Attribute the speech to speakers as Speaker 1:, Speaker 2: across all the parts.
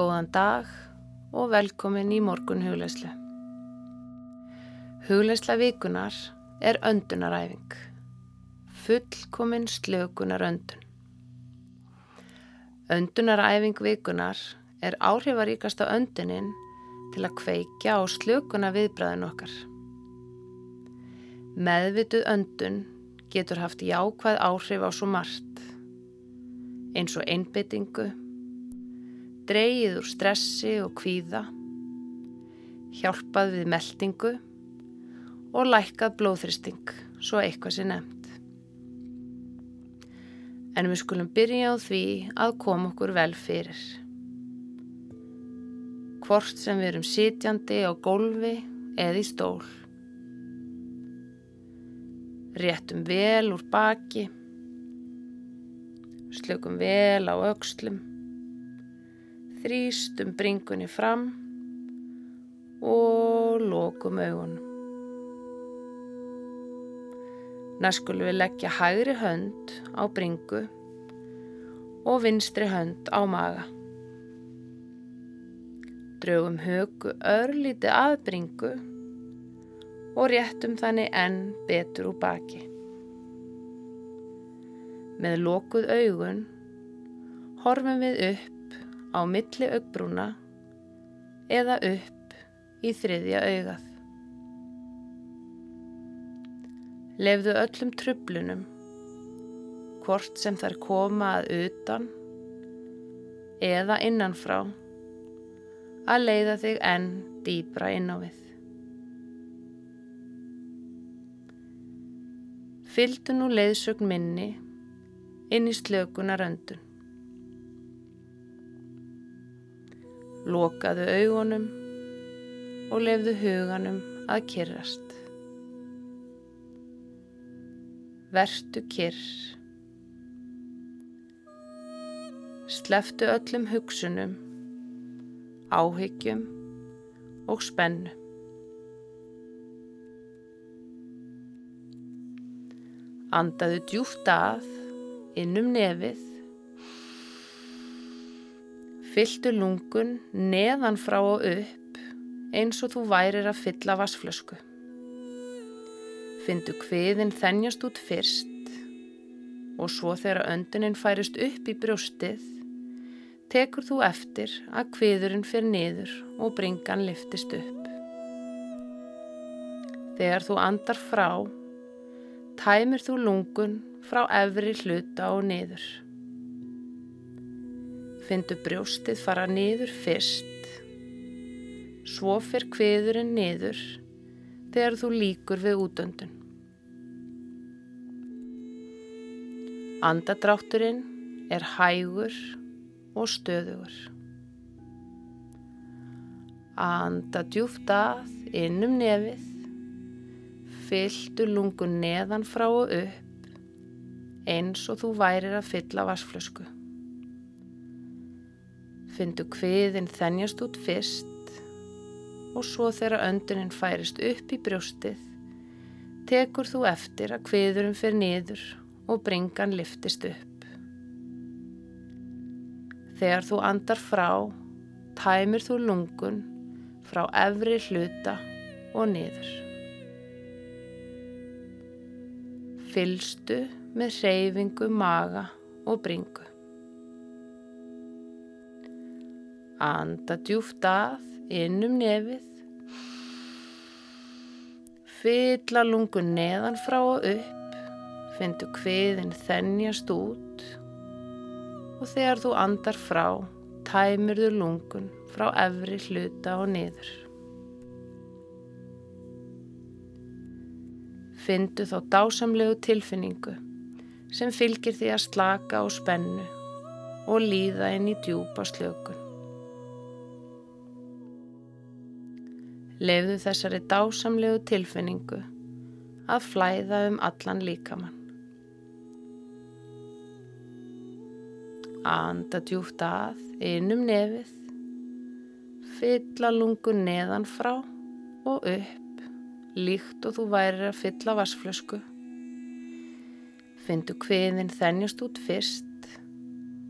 Speaker 1: Góðan dag og velkomin í morgun hugleislu. Hugleisla vikunar er öndunaræfing. Fullkomin slökunar öndun. Öndunaræfing vikunar er áhrifaríkasta öndunin til að kveikja á slökuna viðbræðin okkar. Meðvituð öndun getur haft jákvæð áhrif á svo margt, eins og einbyttingu, dreyið úr stressi og kvíða, hjálpað við meldingu og lækkað blóðþristing, svo eitthvað sé nefnt. En við skulum byrja á því að koma okkur vel fyrir. Hvort sem við erum sitjandi á gólfi eða í stól. Réttum vel úr baki, slökum vel á aukslum, þrýstum bringunni fram og lokum augunum. Næst skulum við leggja hægri hönd á bringu og vinstri hönd á maga. Draugum högu örlíti að bringu og réttum þannig enn betur úr baki. Með lokuð augun horfum við upp á milli augbrúna eða upp í þriðja augað. Lefðu öllum trublunum, hvort sem þær koma að utan eða innanfrá, að leiða þig enn dýbra inn á við. Fyldu nú leiðsögn minni inn í slökunar öndun. Lokaðu augunum og lefðu huganum að kyrrast. Vertu kyrr. Sleftu öllum hugsunum, áhyggjum og spennu. Andaðu djúft að innum nefið. Fylltu lungun neðan frá og upp eins og þú værir að fylla vassflösku. Findu kviðin þennjast út fyrst og svo þegar öndunin færist upp í brjóstið tekur þú eftir að kviðurinn fyrir niður og bringan liftist upp. Þegar þú andar frá tæmir þú lungun frá efri hluta og niður. Findu brjóstið fara niður fyrst, svo fyrr kviðurinn niður þegar þú líkur við útöndun. Andadrátturinn er hægur og stöðugur. Anda djúft að innum nefið Fylltu lungun neðan frá og upp eins og þú værir að fylla vassflösku. Fyndu kviðin þennjast út fyrst og svo þegar öndunin færist upp í brjóstið tekur þú eftir að kviðurum fyrir niður og bringan liftist upp. Þegar þú andar frá, tæmir þú lungun frá efri hluta og niður. Fylstu með hreyfingu maga og bringu. Anda djúft að innum nefið. Fylla lungun neðan frá og upp. Findu kviðin þennjast út. Og þegar þú andar frá, tæmur þú lungun frá efri hluta og niður. Findu þá dásamlegu tilfinningu sem fylgir því að slaka á spennu og líða inn í djúpa slökun. Leifðu þessari dásamlegu tilfinningu að flæða um allan líkamann. Anda djúft að innum nefið, fylla lungun neðan frá og upp líkt og þú værir að fylla vassflösku. Findu kviðin þennjast út fyrst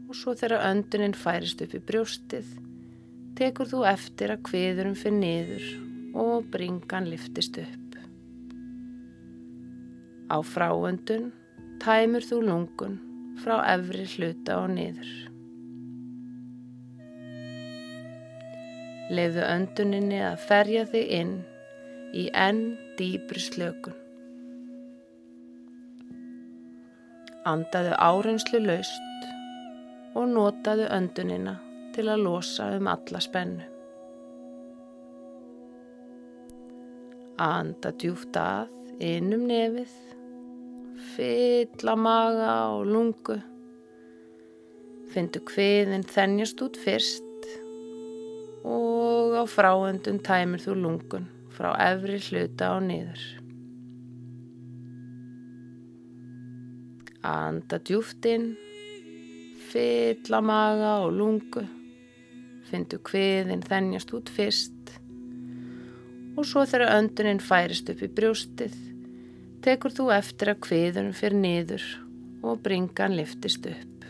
Speaker 1: og svo þegar öndunin færist upp í brjóstið tekur þú eftir að kviðurum fyrir niður og bringan liftist upp. Á fráöndun tæmur þú lungun frá efri hluta og niður. Leifðu önduninni að ferja þig inn í enn dýbri slökun. Andaðu árenslu laust og notaðu öndunina til að losa um alla spennu. Anda djúft að inn um nefið, fylla maga og lungu. Findu hviðin þennjast út fyrst og á fráöndun tæmir þú lungun frá efri hluta og niður. Anda djúft inn, fylla maga og lungu. Findu hviðin þennjast út fyrst og svo þegar önduninn færist upp í brjóstið tekur þú eftir að hviðunum fyrir niður og bringan liftist upp.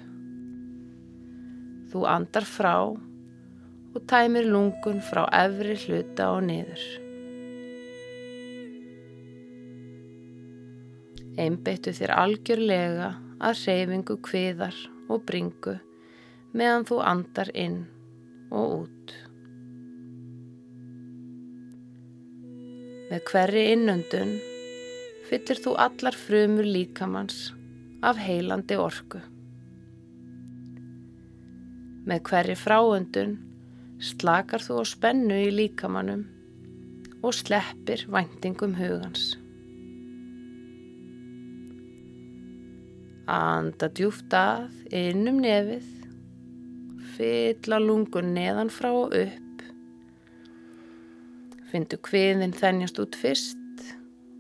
Speaker 1: Þú andar frá og tæmir lungun frá efri hluta og niður. Einbeittu þér algjörlega að reyfingu hviðar og bringu meðan þú andar inn og út. Með hverri innöndun fyllir þú allar frumur líkamanns af heilandi orku. Með hverri fráöndun slakar þú á spennu í líkamannum og sleppir væntingum hugans. Anda djúft að innum nefið fylla lungun neðan frá og upp. Findu kviðin þennjast út fyrst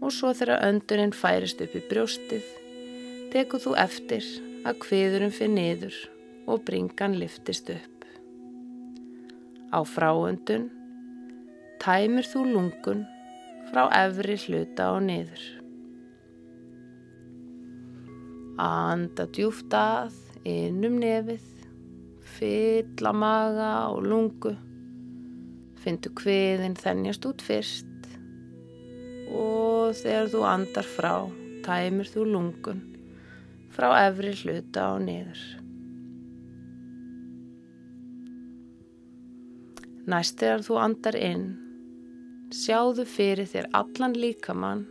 Speaker 1: og svo þegar öndurinn færist upp í brjóstið tekur þú eftir að kviðurinn fyrir niður og bringan liftist upp. Á fráöndun tæmir þú lungun frá efri hluta og niður. Anda djúft að innum nefið fylla maga og lungu. Findu hviðin þennjast út fyrst og þegar þú andar frá tæmir þú lungun frá efri hluta og niður. Næst þegar þú andar inn, sjáðu fyrir þér allan líkamann,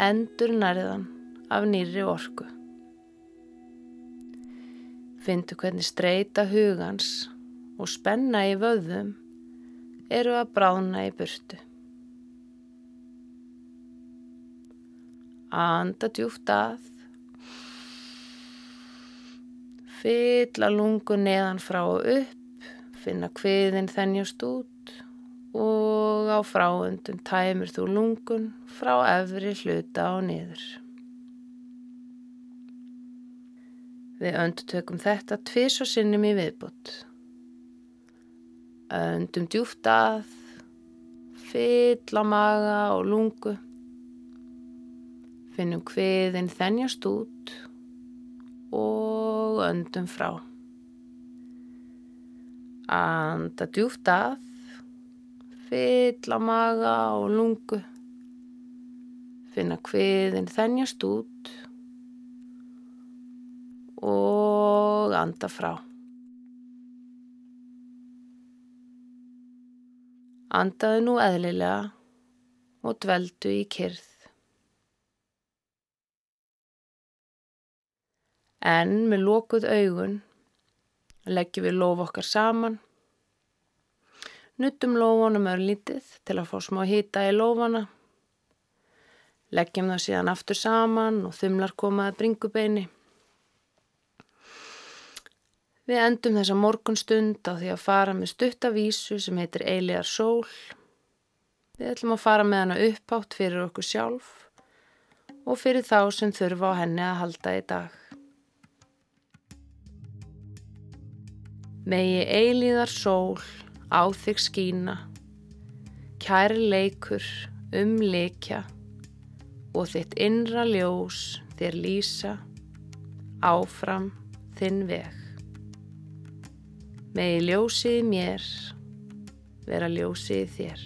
Speaker 1: endur nærðan af nýri orku. Findu hvernig streyta hugans og spenna í vöðum eru að brána í burtu. Anda djúft að, fylla lungu neðan frá og upp, finna hviðin þennjast út og á fráundum tæmir þú lungun frá efri hluta og niður. Við öndutökum þetta tvis og sinnum í viðbútt. Öndum djúft að, fyll á maga og lungu. Finnum hviðin þennjast út og öndum frá. Anda djúft að, fyll á maga og lungu. Finna hviðin þennjast út og anda frá. Andaðu nú eðlilega og dveldu í kyrð. En með lókuð augun leggjum við lof okkar saman. Nuttum lófunum örlítið til að fá smá hýta í lófana. Leggjum það síðan aftur saman og þumlar komaði bringubeini. Við endum þessa morgunstund á því að fara með stuttavísu sem heitir Eiligar sól. Við ætlum að fara með hana uppátt fyrir okkur sjálf og fyrir þá sem þurfa á henni að halda í dag. Megi eilíðar sól á þig skína, kæri leikur um leikja og þitt innra ljós þér lýsa áfram þinn veg. Megi ljósið mér vera ljósið þér.